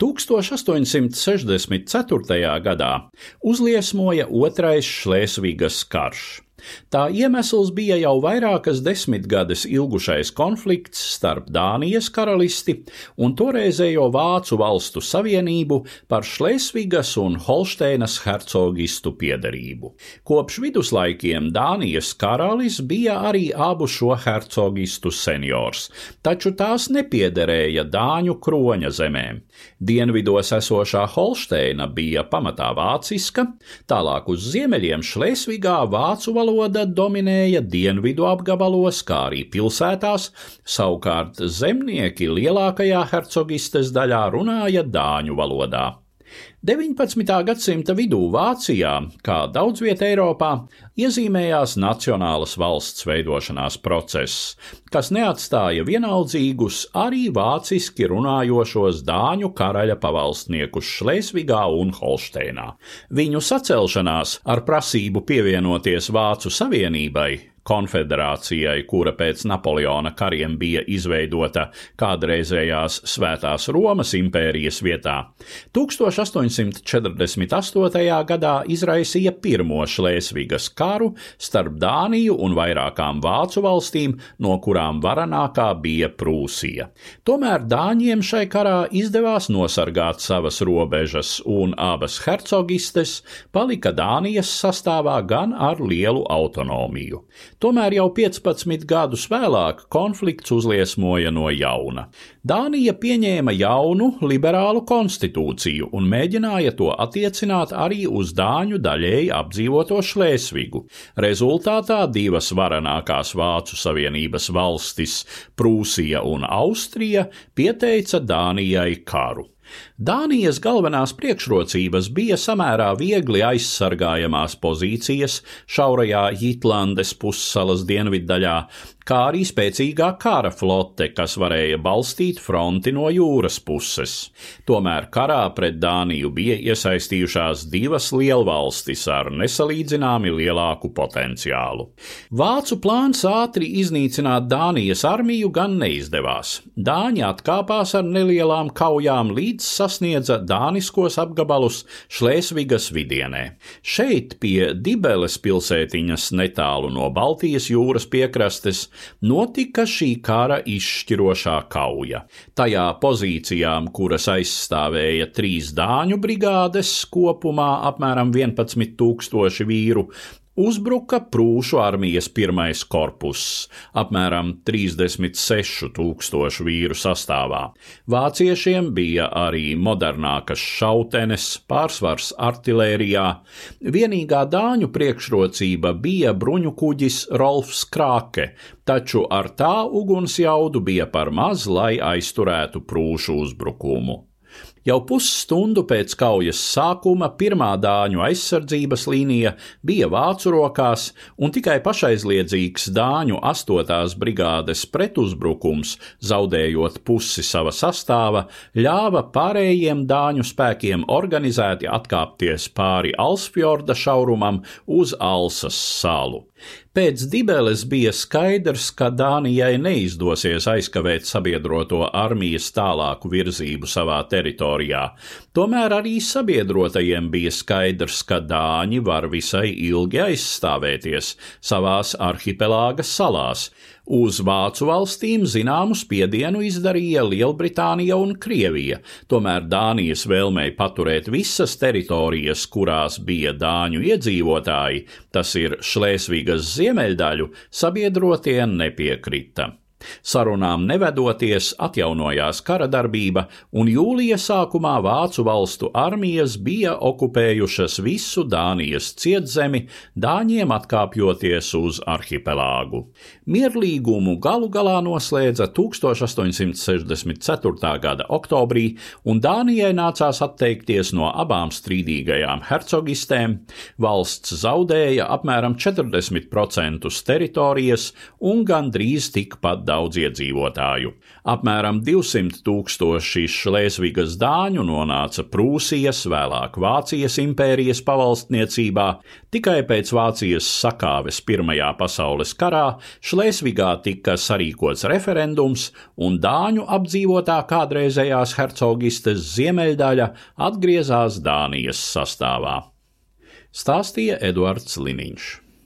1864. gadā uzliesmoja otrais Šlēsvigas karš. Tā iemesls bija jau vairākas desmitgades ilgušais konflikts starp Dānijas karalisti un toreizējo Vācu valstu savienību par Šlesvigas un Holšteinas hercogistu piederību. Kopš viduslaikiem Dānijas karalis bija arī abu šo hercogistu seniors, taču tās nepiederēja Dāņu kroņa zemēm. Dienvidos esošā Holšteina bija pamatā vāciska, tālāk uz ziemeļiem Šlesvigā vācu valoda valoda dominēja dienvidu apgabalos, kā arī pilsētās, savukārt zemnieki lielākajā hercogistes daļā runāja dāņu valodā. 19. gadsimta vidū Vācijā, kā daudz vietā Eiropā, iezīmējās nacionālas valsts veidošanās process, kas neatstāja vienaldzīgus arī vāciski runājošos dāņu karaļa pavalstniekus Šlesvigā un Holšteinā. Viņu sacelšanās ar prasību pievienoties Vācu Savienībai konfederācijai, kura pēc Napoleona kariem bija izveidota kādreizējās Svētās Romas impērijas vietā, 1848. gadā izraisīja pirmo Šlēsvigas karu starp Dāniju un vairākām vācu valstīm, no kurām varanākā bija Prūsija. Tomēr Dāņiem šai karā izdevās nosargāt savas robežas, un abas hercogistes palika Dānijas sastāvā gan ar lielu autonomiju. Tomēr jau 15 gadus vēlāk konflikts uzliesmoja no jauna. Dānija pieņēma jaunu liberālu konstitūciju un mēģināja to attiecināt arī uz dāņu daļēji apdzīvoto Šlēsvigu. Rezultātā divas varenākās Vācu Savienības valstis, Prūsija un Austrija, pieteica Dānijai karu. Dānijas galvenās priekšrocības bija samērā viegli aizsargājamās pozīcijas šaurajā Jitlandes pussalas dienviddaļā, kā arī spēcīgā kara flote, kas varēja balstīt fronti no jūras puses. Tomēr karā pret Dāniju bija iesaistījušās divas lielvalstis ar nesalīdzināmi lielāku potenciālu. Vācu plāns ātri iznīcināt Dānijas armiju gan neizdevās. Dāņi atkāpās ar nelielām kaujām līdz sasniedza dāniskos apgabalus Šlēsvigas vidienē. Šeit pie Dibeles pilsētiņas netālu no Baltijas jūras piekrastes notika šī kara izšķirošā kauja. Tajā pozīcijām, kuras aizstāvēja trīs dāņu brigādes, kopumā apmēram 11 tūkstoši vīru, uzbruka Prūšu armijas pirmais korpuss, apmēram 36 tūkstošu vīru sastāvā. Vāciešiem bija arī modernākas šautenes, pārsvars artilērijā. Vienīgā dāņu priekšrocība bija bruņu kuģis Rolfs Krāke, taču ar tā ugunsjaudu bija par maz, lai aizturētu Prūšu uzbrukumu. Jau pusstundu pēc kaujas sākuma pirmā dāņu aizsardzības līnija bija vācu rokās, un tikai pašaizliedzīgs dāņu 8. brigādes pretuzbrukums, zaudējot pusi sava sastāva, ļāva pārējiem dāņu spēkiem organizēti atkāpties pāri Alsfjorda šaurumam uz Alsas salu. Pēc Dibeles bija skaidrs, ka Dānijai neizdosies aizkavēt sabiedroto armijas tālāku virzību savā teritorijā. Tomēr arī sabiedrotajiem bija skaidrs, ka Dāņi var visai ilgi aizstāvēties savās arhipelāga salās, Uz Vācu valstīm zināmu spiedienu izdarīja Lielbritānija un Krievija, tomēr Dānijas vēlmei paturēt visas teritorijas, kurās bija dāņu iedzīvotāji, tas ir Šlēsvīgas ziemeļdaļu, sabiedrotie nepiekrita. Sarunām nevedoties, atjaunojās kara darbība, un jūlija sākumā Vācu valstu armijas bija okupējušas visu Dānijas cietzemi, dāņiem atkāpjoties uz arhipelāgu. Mierlīgumu galu galā noslēdza 1864. gada oktobrī, un Dānijai nācās atteikties no abām strīdīgajām hercogistēm. Valsts zaudēja apmēram 40% teritorijas un gandrīz tikpat daudz iedzīvotāju. Apmēram 200 tūkstoši Šlēsvigas dāņu nonāca Prūsijas, vēlāk Vācijas impērijas pavalstniecībā. Tikai pēc Vācijas sakāves Pirmajā pasaules karā Šlēsvigā tika sarīkots referendums, un dāņu apdzīvotā kādreizējās hercogistes ziemeļdaļa atgriezās Dānijas sastāvā. Stāstīja Eduards Liniņš.